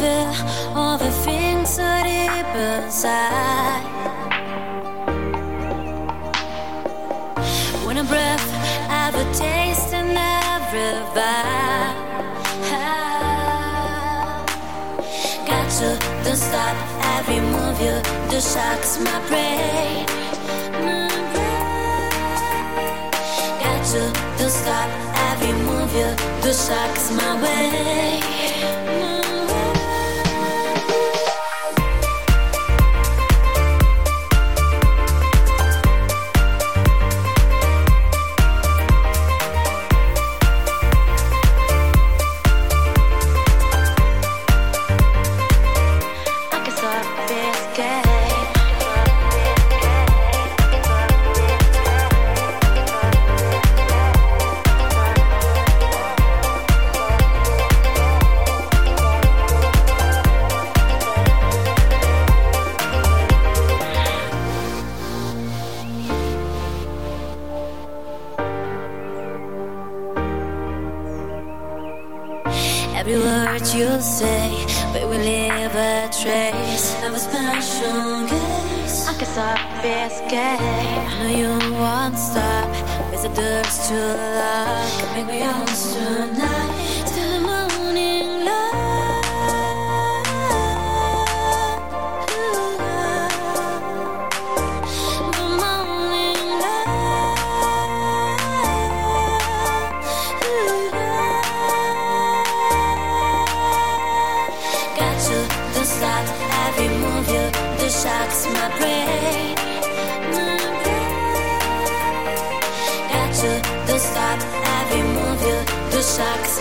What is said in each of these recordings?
feel all the things so deep inside. When a breath, have a taste, and every vibe. Got to, don't stop every move you do shocks my brain. My brain. Got to, don't stop every move you do shocks my way. You, don't stop every move you do shocks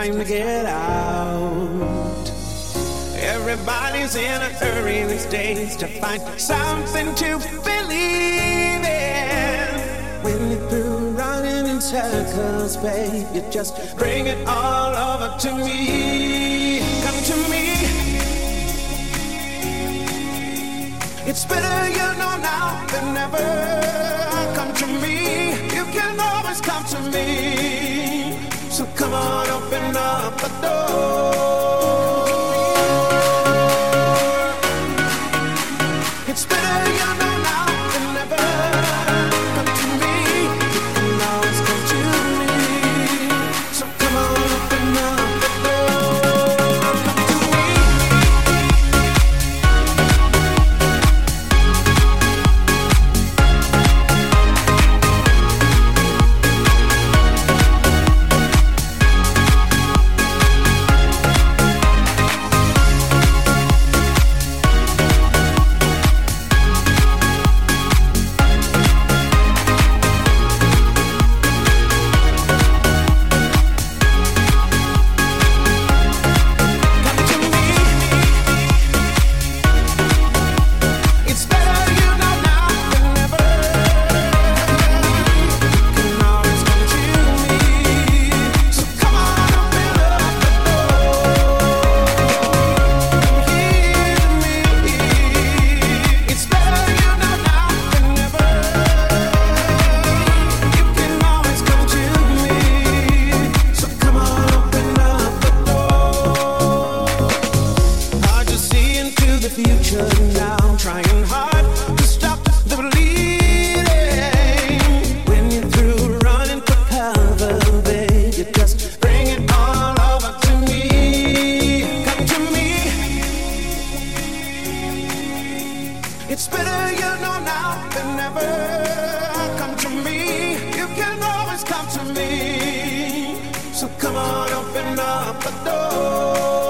time to get out. Everybody's in a hurry these days to find something to believe in. When you're through running in circles, babe, you just bring it all over to me. Come to me. It's better you know now than never. Come to me. You can always come to me. So come on the door. It's better you know now than never. Come to me, you can always come to me. So come on, open up the door.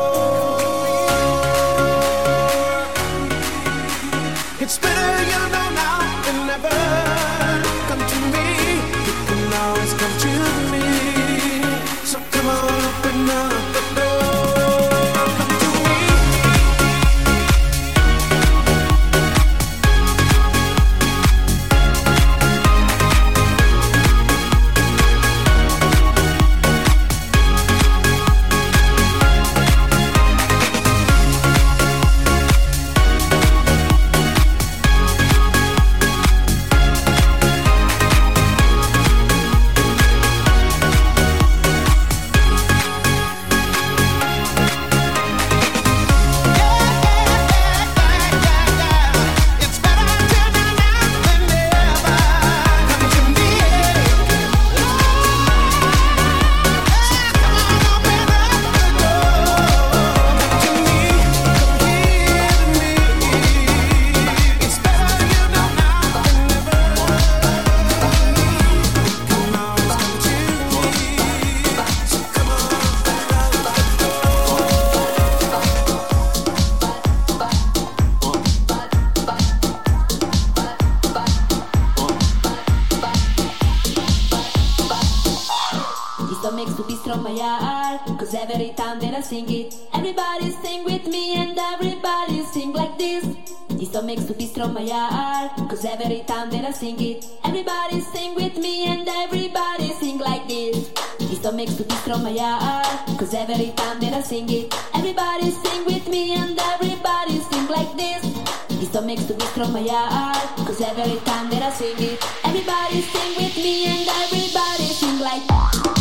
Cause every time that I sing it Everybody sing with me and everybody sing like